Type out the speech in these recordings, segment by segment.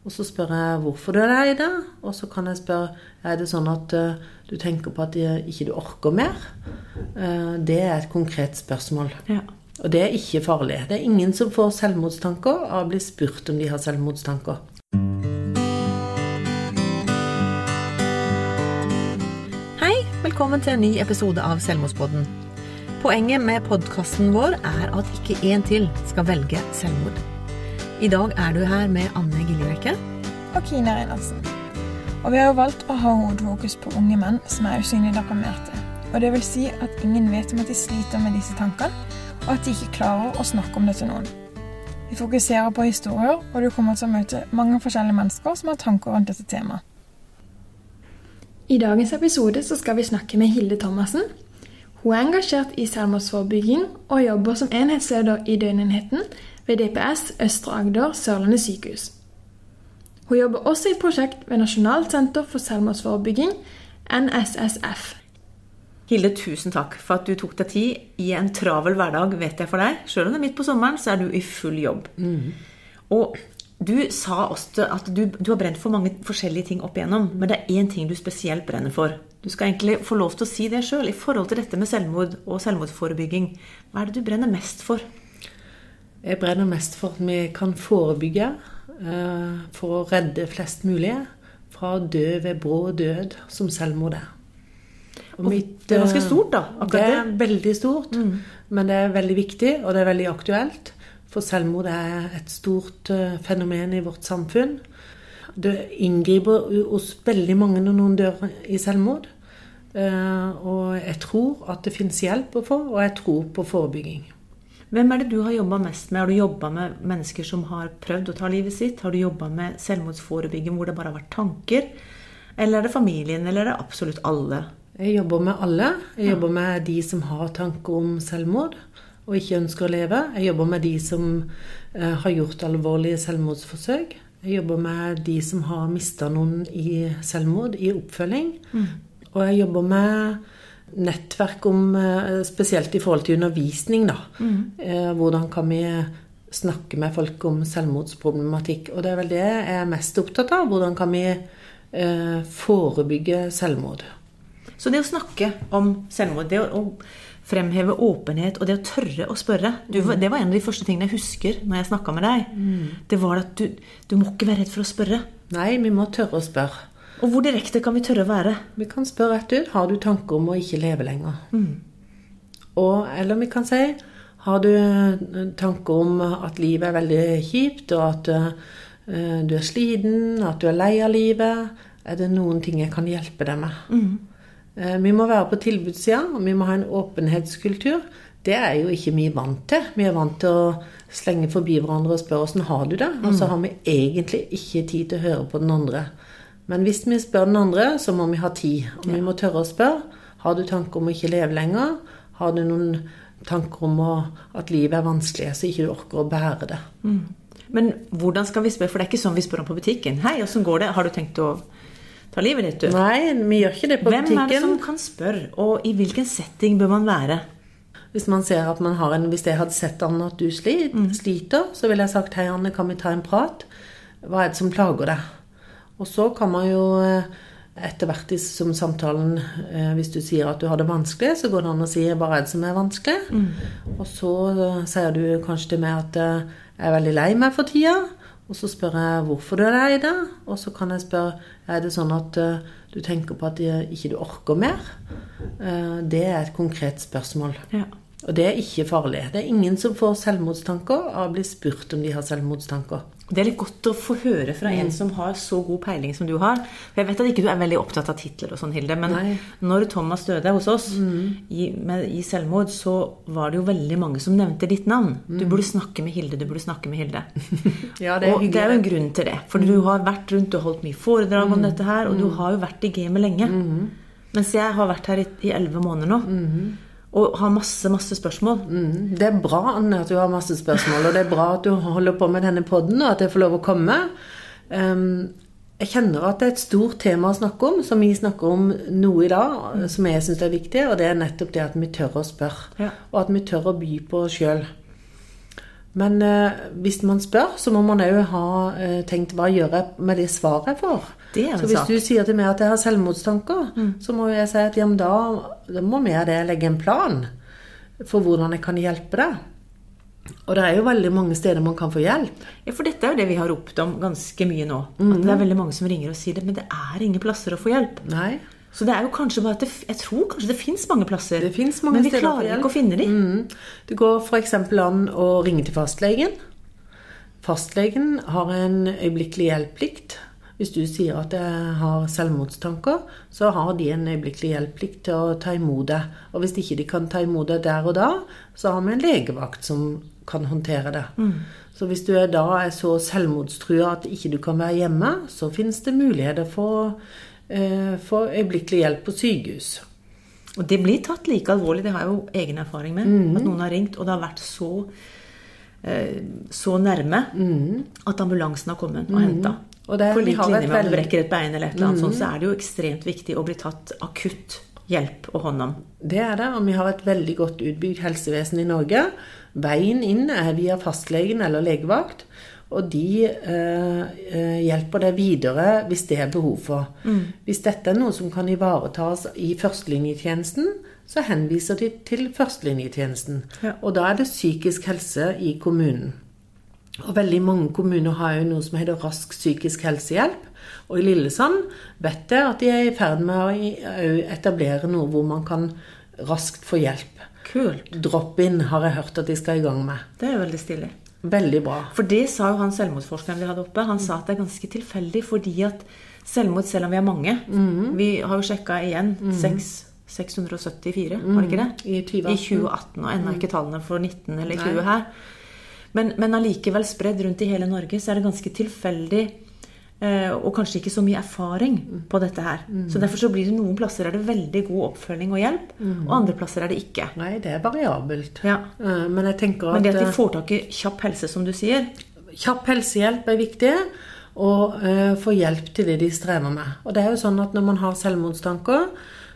Og så spør jeg hvorfor du er lei deg. Og så kan jeg spørre er det sånn at uh, du tenker på at du ikke du orker mer. Uh, det er et konkret spørsmål. Ja. Og det er ikke farlig. Det er ingen som får selvmordstanker av å bli spurt om de har selvmordstanker. Hei, velkommen til en ny episode av Selvmordspodden. Poenget med podkasten vår er at ikke én til skal velge selvmord. I dag er du her med Anne Giljerekke. og Kine Reinertsen. Og vi har jo valgt å ha hovedfokus på unge menn som er usynlig deprimerte. Og det vil si at ingen vet om at de sliter med disse tankene, og at de ikke klarer å snakke om det til noen. Vi fokuserer på historier, og du kommer til å møte mange forskjellige mennesker som har tanker rundt dette temaet. I dagens episode så skal vi snakke med Hilde Thomassen. Hun er engasjert i selvmordsforebygging og jobber som enhetsleder i døgnenheten ved DPS Østre Agder Sørlandet sykehus. Hun jobber også i et prosjekt ved Nasjonalt senter for selvmordsforebygging, NSSF. Hilde, tusen takk for at du tok deg tid i en travel hverdag, vet jeg for deg. Selv om det er midt på sommeren, så er du i full jobb. Og du sa også at du, du har brent for mange forskjellige ting opp igjennom, men det er én ting du spesielt brenner for. Du skal egentlig få lov til å si det sjøl i forhold til dette med selvmord og selvmordsforebygging. Hva er det du brenner mest for? Jeg brenner mest for at vi kan forebygge, eh, for å redde flest mulig fra å dø ved brå død, som selvmord er. Og mitt, det er ganske eh, stort, da, Det er veldig stort, men det er veldig viktig, og det er veldig aktuelt. For selvmord er et stort eh, fenomen i vårt samfunn. Det inngriper hos veldig mange når noen dør i selvmord. Og jeg tror at det finnes hjelp å få, og jeg tror på forebygging. Hvem er det du har jobba mest med? Har du jobba med mennesker som har prøvd å ta livet sitt? Har du jobba med selvmordsforebygging hvor det bare har vært tanker? Eller er det familien, eller er det absolutt alle? Jeg jobber med alle. Jeg jobber med de som har tanker om selvmord og ikke ønsker å leve. Jeg jobber med de som eh, har gjort alvorlige selvmordsforsøk. Jeg jobber med de som har mista noen i selvmord, i oppfølging. Og jeg jobber med nettverk om eh, Spesielt i forhold til undervisning, da. Mm. hvordan kan vi snakke med folk om selvmordsproblematikk? Og det er vel det jeg er mest opptatt av. Hvordan kan vi eh, forebygge selvmord? Så det å snakke om selvmord, det å, fremheve åpenhet og det å tørre å spørre du, Det var en av de første tingene jeg husker når jeg snakka med deg. Det var at du, du må ikke være redd for å spørre. Nei, vi må tørre å spørre. Og hvor direkte kan vi tørre å være? Vi kan spørre rett ut har du tanker om å ikke leve lenger. Og, eller vi kan si har du eh, tanker om at livet er veldig kjipt, og at uh, du er sliten, at du er lei av livet. Er det noen ting jeg kan hjelpe deg med? Eh, vi må være på tilbudssida, og vi må ha en åpenhetskultur. Det er jo ikke vi vant til. Vi er vant til å slenge forbi hverandre og spørre åssen har du det? Og så har vi egentlig ikke tid til å høre på den andre. Men hvis vi spør den andre, så må vi ha tid. Og vi må tørre å spørre. Har du tanker om å ikke leve lenger? Har du noen tanker om å, at livet er vanskelig, så ikke du orker å bære det? Men hvordan skal vi spørre? For det er ikke sånn vi spør om på butikken. Hei, åssen går det? Har du tenkt å ta livet ditt, du? Nei, vi gjør ikke det på Hvem er det som kan spørre, og i hvilken setting bør man være? Hvis man ser at man har en Hvis jeg hadde sett Anne at du slit, sliter, så ville jeg sagt hei, Anne, kan vi ta en prat? Hva er det som plager deg? Og så kan man jo eh, etter hvert som samtalen eh, Hvis du sier at du har det vanskelig, så går det an å si hva er det som er vanskelig? Og så eh, sier du kanskje til meg at jeg er veldig lei meg for tida. Og så spør jeg hvorfor du er lei deg. Og så kan jeg spørre er det sånn at du tenker på at ikke du orker mer. Det er et konkret spørsmål. Ja. Og det er ikke farlig. Det er ingen som får selvmordstanker av å bli spurt om de har selvmordstanker. Det er litt godt å få høre fra en som har så god peiling som du har. For Jeg vet at ikke du er veldig opptatt av titler og sånn, Hilde, men Nei. når Thomas døde hos oss i, med, i selvmord, så var det jo veldig mange som nevnte ditt navn. Du burde snakke med Hilde, du burde snakke med Hilde. Ja, det er og det er jo en grunn til det. For du har vært rundt og holdt mye foredrag om dette her, og du har jo vært i gamet lenge. Mens jeg har vært her i elleve måneder nå. Og har masse, masse spørsmål. Mm, Det er bra Anne, at du har masse spørsmål, og det er bra at du holder på med denne podden, og at jeg får lov å komme. Um, jeg kjenner at det er et stort tema å snakke om, som vi snakker om noe i dag, som jeg syns er viktig, og det er nettopp det at vi tør å spørre. Ja. Og at vi tør å by på oss sjøl. Men eh, hvis man spør, så må man òg ha eh, tenkt hva gjør jeg med det svaret jeg får. Det er så hvis sak. du sier til meg at jeg har selvmordstanker, så må jeg si at ja, da, da må vi det legge en plan for hvordan jeg kan hjelpe deg. Og det er jo veldig mange steder man kan få hjelp. Ja, for dette er jo det vi har ropt om ganske mye nå. At det er veldig mange som ringer og sier det, men det er ingen plasser å få hjelp. Nei. Så det er jo kanskje bare at det, jeg tror kanskje det fins mange plasser. Det mange men vi klarer ikke å finne dem. Mm. Det går f.eks. an å ringe til fastlegen. Fastlegen har en øyeblikkelig hjelp-plikt. Hvis du sier at jeg har selvmordstanker, så har de en øyeblikkelig hjelp-plikt til å ta imot deg. Og hvis ikke de kan ta imot deg der og da, så har vi en legevakt som kan håndtere det. Så hvis du er da er så selvmordstrua at ikke du kan være hjemme, så finnes det muligheter for, for øyeblikkelig hjelp på sykehus. Og det blir tatt like alvorlig, det har jeg jo egen erfaring med. Mm. At noen har ringt, og det har vært så, eh, så nærme Mm. at ambulansen har kommet og henta. Og det- På lik linje med om du brekker et bein eller et eller annet sånt, så er det jo ekstremt viktig å bli tatt akutt hjelp og hånd om. Det er det, og vi har et veldig godt utbygd helsevesen i Norge. Veien inn er via fastlegen eller legevakt, og de eh, eh, hjelper deg videre hvis det er behov for. Hvis dette er noe som kan ivaretas i førstelinjetjenesten, så henviser de til førstelinjetjenesten. Ja. Og da er det psykisk helse i kommunen. Og veldig mange kommuner har jo noe som heter rask psykisk helsehjelp. Og i Lillesand vet jeg at de er i ferd med å etablere noe hvor man kan raskt få hjelp. Kult. Drop-in har jeg hørt at de skal i gang med. Det er veldig stilig. Veldig bra. For det sa jo han selvmordsforskeren vi hadde oppe. Han sa at det er ganske tilfeldig fordi at selvmord, selv om vi er mange mm. Vi har jo sjekka igjen. seks- 674, var det ikke det? I 2018. I 2018, og ennå ikke tallene for 19 eller Nei. 20 her. Men, men allikevel spredd rundt i hele Norge, så er det ganske tilfeldig. Eh, Og kanskje ikke så mye erfaring på dette her. Så derfor så blir det noen plasser er det veldig god oppfølging og hjelp, og andre plasser er det ikke. Nei, det er variabelt. Ja. Eh, Men jeg tenker at Men det at de får tak i kjapp helse, som du sier, Kjapp helsehjelp er viktig, og uh, få hjelp til det de strever med. Og det er jo sånn at når man har selvmordstanker,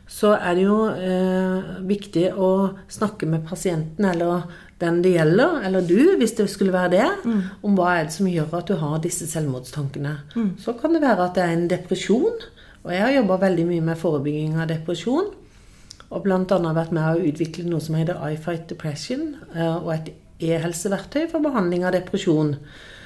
så er det jo uh, viktig å snakke med pasienten eller den det gjelder, eller du, hvis det skulle være det, om hva er det som gjør at du har disse selvmordstankene. Så kan det være at det er en depresjon, og jeg har jobba veldig mye med forebygging av depresjon. Og bl.a. vært med å utvikle noe som heter I Fight Depression, eh, og et e-helseverktøy for behandling av depresjon.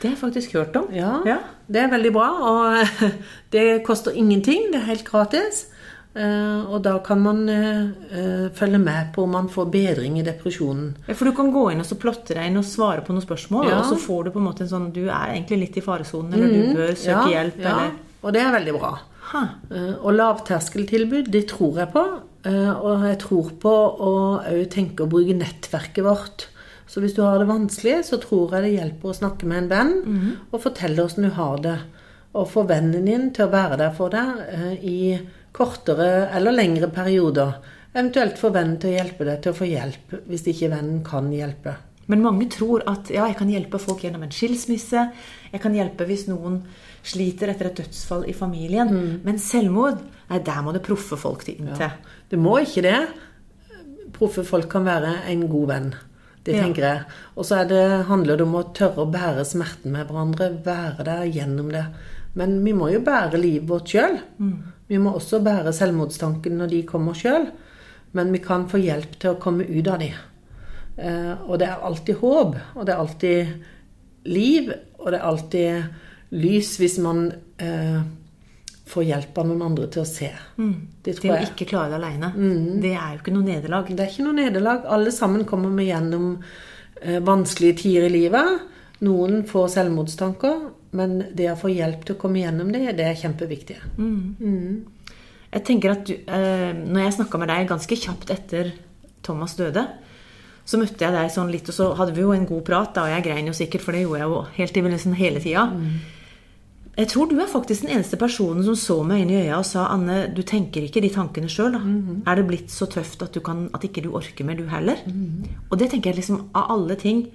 det har jeg faktisk hørt om. Ja, Ja. det er veldig bra, og det koster ingenting. Det er helt gratis. Eh, Og da kan man eh, eh, følge med på om man får bedring i depresjonen. Ja, For du kan gå inn og så plotte deg inn og svare på noen spørsmål, Ja. og så får du på en måte en sånn Du er egentlig litt i faresonen, eller du bør søke Mm. Ja, hjelp, eller Og det er veldig bra. ha. Og lavterskeltilbud, det tror jeg på. Og jeg tror på å òg tenke å bruke nettverket vårt. Så hvis du har det vanskelig, så tror jeg det hjelper å snakke med en venn og fortelle åssen du har det. Og få vennen din til å være der for deg i kortere eller lengre perioder. Eventuelt få vennen til å hjelpe deg til å få hjelp hvis ikke vennen kan hjelpe. Men mange tror at ja, jeg kan hjelpe folk gjennom en skilsmisse. Jeg kan hjelpe hvis noen sliter etter et dødsfall i familien. Mm. Men selvmord, nei, der må det proffe folk til inn til. Det må ikke det. Proffe folk kan være en god venn. Det Ja. tenker jeg. Og så er handler det om å tørre å bære smerten med hverandre. Være der gjennom det. Men vi må jo bære livet vårt sjøl. Vi må også bære selvmordstanken når de kommer sjøl. Men vi kan få hjelp til å komme ut av de. Eh, og det er alltid håp. Og det er alltid liv. Og det er alltid lys hvis man eh, får hjelp av noen andre til å se. Det Til å ikke klare det aleine. Mm. Det er jo ikke noe nederlag. Det er ikke noe nederlag. Alle sammen kommer vi gjennom eh, vanskelige tider i livet. Noen får selvmordstanker, men det å få hjelp til å komme gjennom det, det er kjempeviktig. Jeg tenker at du, eh, når jeg snakka med deg ganske kjapt etter Thomas døde, så møtte jeg deg sånn litt, og så hadde vi jo en god prat, da, og jeg grein jo sikkert, for det gjorde jeg jo helt i begynnelsen hele tida. Jeg tror du er faktisk den eneste personen som så meg inn i øya og sa Anne, du tenker ikke de tankene sjøl, da. Er det blitt så tøft at, du kan, at ikke du orker mer, du heller? Og det tenker jeg liksom, av alle ting,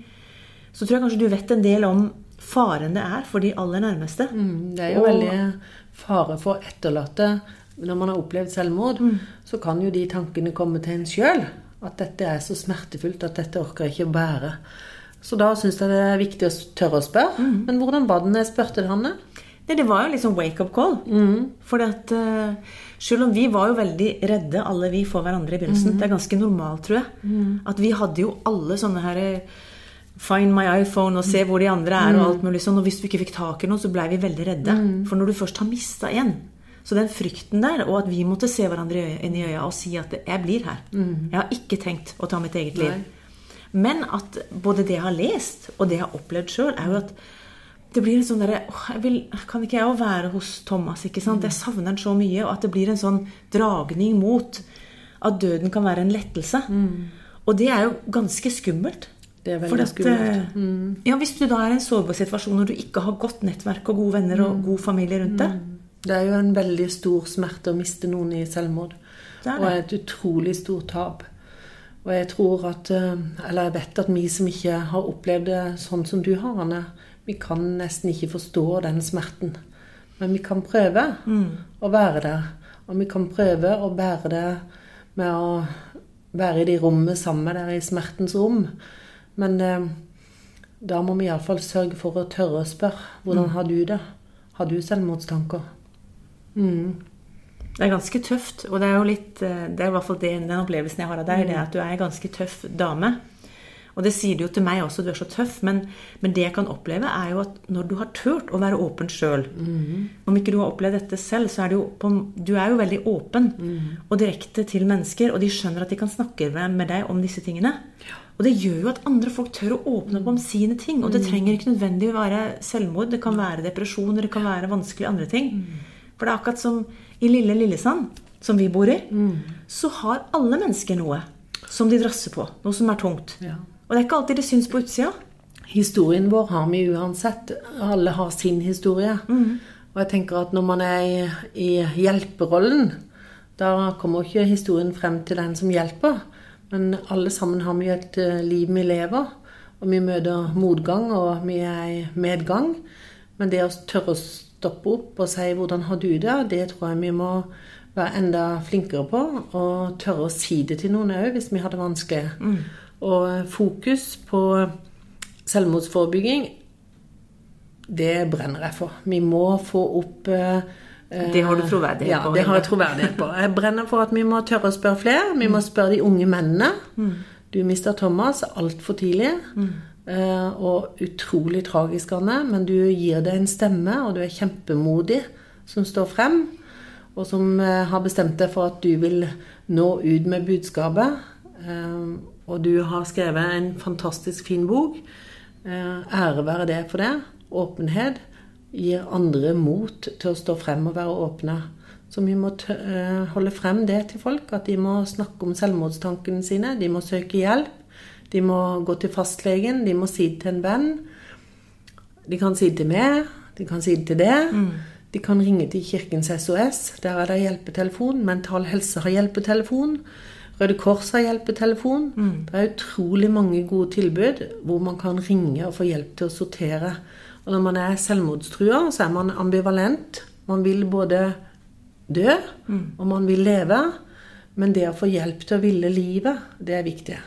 så tror jeg kanskje du vet en del om faren det er for de aller nærmeste. Mm, Det er jo Og- veldig fare for etterlatte. Når man har opplevd selvmord, så kan jo de tankene komme til en sjøl. At dette er så smertefullt at dette orker jeg ikke å bære. Så da syns jeg det er viktig å tørre å spørre. Men hvordan var det når jeg spurte Hanne? Nei, det var jo liksom wake-up call. Mm. For uh, Selv om vi var jo veldig redde, alle vi, for hverandre i begynnelsen. Det er ganske normalt, tror jeg. At vi hadde jo alle sånne her Find my iPhone og se hvor de andre er. Og alt mulig sånn, og hvis du ikke fikk tak i noe, så blei vi veldig redde. For når du først har mista en Så den frykten der, og at vi måtte se hverandre inn i øya og si at 'jeg blir her'. Jeg har ikke tenkt å ta mitt eget liv. Men at både det jeg har lest, og det jeg har opplevd sjøl, er jo at det blir en sånn derre «Åh, jeg vil, Kan ikke jeg òg være hos Thomas? ikke sant? Jeg savner han så mye. Og at det blir en sånn dragning mot at døden kan være en lettelse. Og det er jo ganske skummelt. Det er veldig skummelt. Mm. Ja, Hvis du da er i en sårbar situasjon når du ikke har godt nettverk og gode venner og god familie rundt deg Det er jo en veldig stor smerte å miste noen i selvmord. Det er Og et utrolig stort tap. Og jeg tror at eh, Eller jeg vet at vi som ikke har opplevd det sånn som du har, Anne, vi kan nesten ikke forstå den smerten. Men vi kan prøve å være der. Og vi kan prøve å bære det med å være i de rommene sammen der i smertens rom. Men eh, da må vi iallfall sørge for å tørre å spørre. Hvordan har du det? Har du selvmordstanker? Det er ganske tøft. Og det er jo litt eh, Det er i hvert fall det, den opplevelsen jeg har av deg, det er at du er en ganske tøff dame. Og det sier du jo til meg også, du er så tøff. Men, men det jeg kan oppleve, er jo at når du har turt å være åpen sjøl Om ikke du har opplevd dette selv, så er du jo på, Du er jo veldig åpen og direkte til mennesker, og de skjønner at de kan snakke med deg om disse tingene. Og det gjør jo at andre folk tør å åpne opp om sine ting. Og det trenger ikke nødvendig å være selvmord. Det kan være depresjoner, det kan være vanskelige andre ting. For det er akkurat som i lille Lillesand, som vi bor i, så har alle mennesker noe som de drasser på. Noe som er tungt. Og det er ikke alltid det syns på utsida. Historien vår har vi uansett. Alle har sin historie. Og jeg tenker at når man er i, i hjelperollen, da kommer ikke historien frem til den som hjelper. Men alle sammen har vi et eh, liv vi lever. Og vi møter motgang, og vi er i medgang. Men det å tørre å stoppe opp og si 'hvordan har du det', det tror jeg vi må være enda flinkere på. Og tørre å si det til noen òg, hvis vi har det vanskelig. Og fokus på selvmordsforebygging, det brenner jeg for. Vi må få opp eh, eh, Det har du troverdighet ja, på, det har jeg troverdighet på. Jeg brenner for at vi må tørre å spørre flere. Vi må spørre de unge mennene. Du mista Thomas altfor tidlig. eh, Og utrolig tragisk, Anne. Men du gir det en stemme, og du er kjempemodig som står frem. Og som eh, har bestemt deg for at du vil nå ut med budskapet. Eh, Og du har skrevet en fantastisk fin bok. Ære være det for det. Åpenhet gir andre mot til å stå frem og være åpne. Så vi må eh, holde frem det til folk, at de må snakke om selvmordstankene sine. De må søke hjelp. De må gå til fastlegen. De må si det til en venn. De kan si det til meg. De kan si det til det. De kan ringe til Kirkens SOS. Der er det hjelpetelefon. Mental Helse har hjelpetelefon. Røde Kors har hjelpetelefon. Det er utrolig mange gode tilbud hvor man kan ringe og få hjelp til å sortere. Og når man er selvmordstrua, så er man ambivalent. Man vil både dø, og man vil leve. Men det å få hjelp til å ville livet, det er viktig.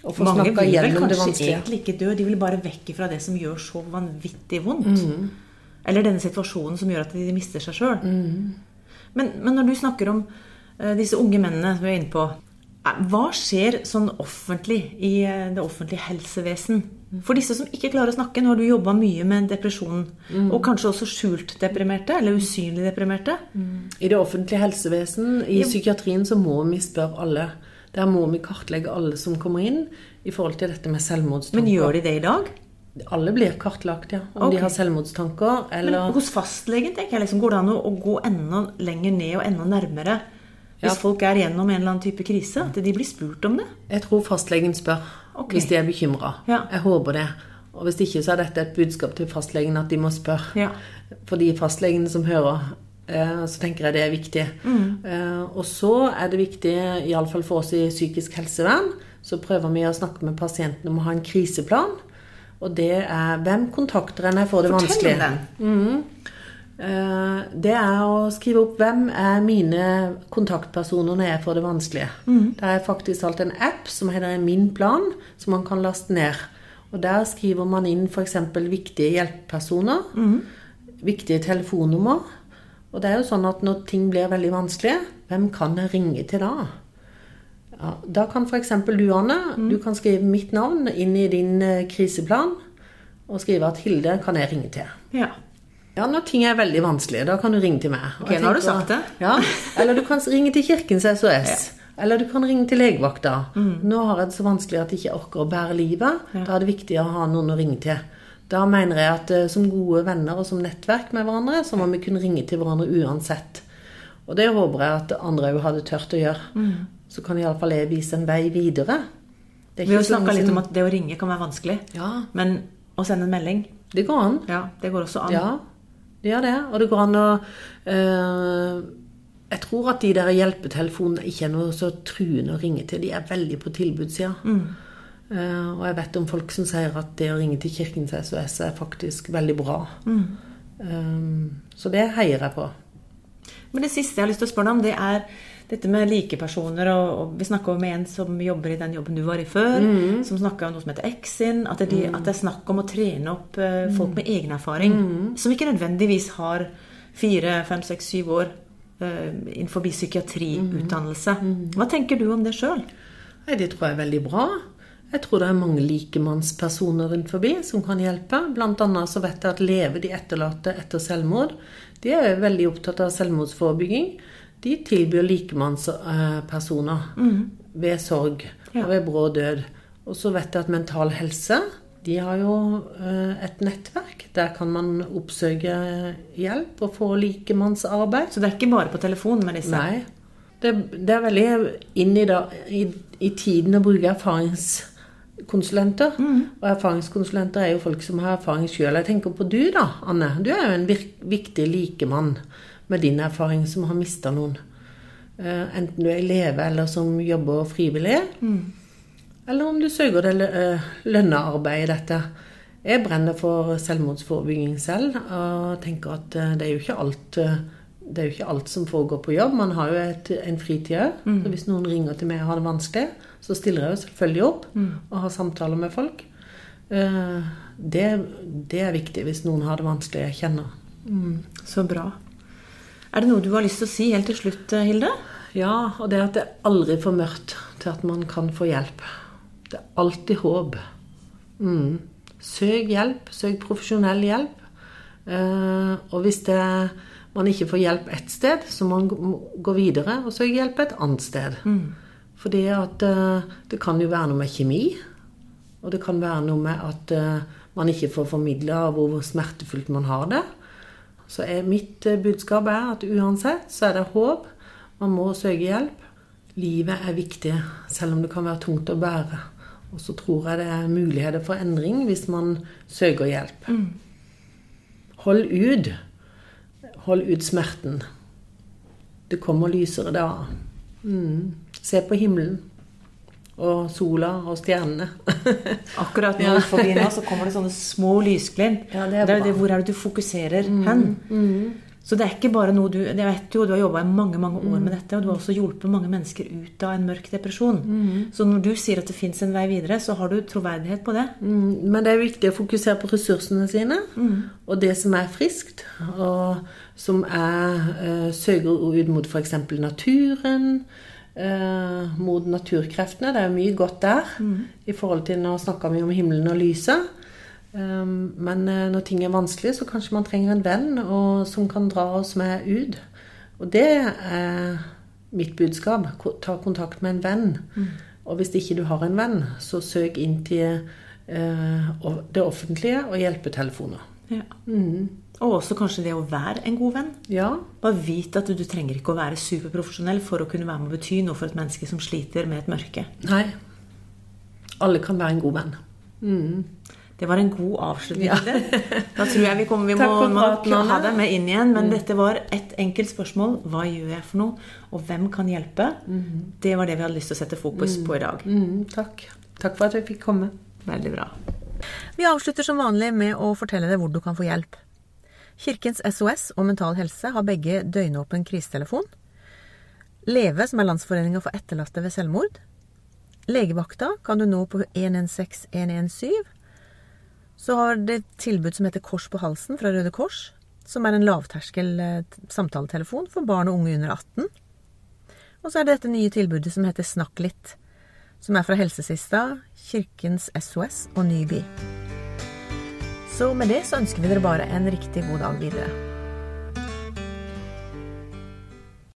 Og få Mange vil vel kanskje egentlig ikke dø. De vil bare vekk fra det som gjør så vanvittig vondt. Mm. Eller denne situasjonen som gjør at de mister seg sjøl. Mm. Men, men når du snakker om uh, disse unge mennene som vi er inne på eh, Hva skjer sånn offentlig i eh, det offentlige helsevesen? For disse som ikke klarer å snakke. Nå har du jobba mye med depresjon. Mm. Og kanskje også skjult deprimerte, eller usynlig deprimerte. I det offentlige helsevesen, i psykiatrien, så må vi spørre alle. Der må vi kartlegge alle som kommer inn i forhold til dette med selvmordstanker. Men gjør de det i dag? Alle blir kartlagt, ja. Om okay. de har selvmordstanker Men hos fastlegen tenker jeg liksom, går det an å gå enda lenger ned og enda nærmere? Hvis folk er gjennom en eller annen type krise? At de blir spurt om det? Jeg tror fastlegen spør okay. hvis de er bekymra. Ja. Jeg håper det. Og hvis ikke, så er dette et budskap til fastlegen at de må spørre. Ja. For de fastlegene som hører, eh, så tenker jeg det er viktig. Mm. Eh, Og så er det viktig, iallfall for oss i psykisk helsevern, så prøver vi å snakke med pasienten om å ha en kriseplan. Og det er hvem kontakter en jeg får det Fortell vanskelig. Fortell den. Eh, Det er å skrive opp hvem er mine kontaktpersoner når jeg får det vanskelig. Det er faktisk alt en app som heter Min plan, som man kan laste ned. Og der skriver man inn f.eks. viktige hjelpepersoner. Viktige telefonnummer. Og det er jo sånn at når ting blir veldig vanskelige, hvem kan jeg ringe til da? Ja, da kan f.eks. du, Anne, du kan skrive mitt navn inn i din eh, kriseplan. Og skrive at Hilde kan jeg ringe til. Ja. Ja, når ting er veldig vanskelig. da kan du ringe til meg. Ok, nå har du sagt det. Ja, Eller du kan ringe til Kirkens SOS. Eller du kan ringe til legevakta. Nå har jeg det så vanskelig at jeg ikke orker å bære livet. Da er det viktig å ha noen å ringe til. Da mener jeg at eh, som gode venner og som nettverk med hverandre, så må vi kunne ringe til hverandre uansett. Og det håper jeg at andre òg hadde tørt å gjøre. Så kan iallfall jeg vise en vei videre. Det er Vi har snakka litt om at det å ringe kan være vanskelig. Ja, Men å sende en melding, det går an. ja, det går også an. Ja, det gjør det. Og det går an å eh, Jeg tror at de der hjelpetelefonene ikke er noe så truende å ringe til. De er veldig på tilbudssida. Eh, og jeg vet om folk som sier at det å ringe til Kirkens SOS er faktisk veldig bra. Eh, så det heier jeg på. Men det siste jeg har lyst til å spørre deg om, det er dette med likepersoner. Og, og vi snakka med en som jobber i den jobben du var i før, som snakka om noe som heter Exin. At, det- at det er snakk om å trene opp eh, folk med egen erfaring. Som ikke nødvendigvis har fire, fem, seks, syv år uh, innenfor psykiatriutdannelse. Hva tenker du om det sjøl? Det tror jeg er veldig bra. Jeg tror det er mange likemannspersoner rundt forbi som kan hjelpe. Blant annet så vet jeg at Leve de etterlatte etter selvmord, de er veldig opptatt av selvmordsforebygging. De tilbyr likemannspersoner ved sorg Ja. og ved brå død. Og så vet jeg at Mental Helse de har jo eh, et nettverk. Der kan man oppsøke hjelp og få likemannsarbeid. Så det er ikke bare på telefon med disse? Nei. Det, det er veldig inn i, da, i, i tiden å bruke erfaringskonsulenter. Og erfaringskonsulenter er jo folk som har erfaring sjøl. Jeg tenker på du, da, Anne. Du er jo en virk, viktig likemann med din erfaring som har mista noen. Eh, enten du er elev eller som jobber frivillig. Eller om du søker det uh, lønna arbeid i dette. Jeg brenner for selvmordsforebygging selv og tenker at eh, det er jo ikke alt eh, det er jo ikke alt som foregår på jobb. Man har jo et, en fritid òg. Så hvis noen ringer til meg og har det vanskelig, så stiller jeg jo selvfølgelig opp og har samtaler med folk. Eh, det, det er viktig hvis noen har det vanskelig, jeg kjenner. Så bra. Er det noe du har lyst til å si helt til slutt, Hilde? Ja, og det at det er aldri for mørkt til at man kan få hjelp. Det er alltid håp. Mm. Søk hjelp. Søk profesjonell hjelp. Eh, og hvis det, man ikke får hjelp ett sted, så må man gå- videre og søke hjelp et annet sted. Fordi at eh, det kan jo være noe med kjemi. Og det kan være noe med at eh, man ikke får formidla hvor smertefullt man har det. Så er, mitt eh, budskap er at uansett så er det håp. Man må søke hjelp. Livet er viktig, selv om det kan være tungt å bære. Og så tror jeg det er muligheter for endring hvis man søker hjelp. Hold ut. Hold ut smerten. Det kommer lysere da. Mm. Se på himmelen. Og sola og stjernene. Akkurat nå Ja. forbi nå så kommer det sånne små lysglimt. Ja, det er det det, hvor er det du fokuserer hen? Så det er ikke bare noe du Jeg vet jo, du har jobba i mange mange år med dette, og du har også hjulpet mange mennesker ut av en mørk depresjon. Så når du sier at det fins en vei videre, så har du troverdighet på det. Mm, Men det er viktig å fokusere på ressursene sine, og det som er friskt, og som er eh, søker ut mot f.eks. naturen, eh, mot naturkreftene. Det er mye godt der i forhold til Nå snakka vi om himmelen og lyset. Um, men eh, når ting er vanskelig, så kanskje man trenger en venn og, som kan dra oss med ut. Og det er mitt budskap. Ta kontakt med en venn. Og hvis ikke du har en venn, så søk inn til eh, det offentlige og hjelpetelefoner. Ja. Og også kanskje det å være en god venn. Ja, Bare vite at du, du trenger ikke å være superprofesjonell for å kunne være med å bety noe for et menneske som sliter med et mørke. nei. Alle kan være en god venn. Mm. Det var en god avslutning. Ja. Da tror jeg vi, kommer, vi må, Takk for ha deg med inn igjen. Men dette var et enkelt spørsmål. Hva gjør jeg for noe? Og hvem kan hjelpe? Det var det vi hadde lyst til å sette fokus på i dag. Mm, takk. Takk for at jeg fikk komme. Veldig bra. Vi avslutter som vanlig med å fortelle deg hvor du kan få hjelp. Kirkens SOS og Mental Helse har begge døgnåpen krisetelefon. Leve, som er Landsforeninga for etterlatte ved selvmord. Legevakta kan du nå på 116 117. Så har det et tilbud som heter Kors på halsen fra Røde Kors. Som er en lavterskel eh, samtaletelefon for barn og unge under 18. Og så er det dette nye tilbudet som heter Snakk litt. Som er fra Helsesista, Kirkens SOS og Nyby. Så med det så ønsker vi dere bare en riktig god dag videre.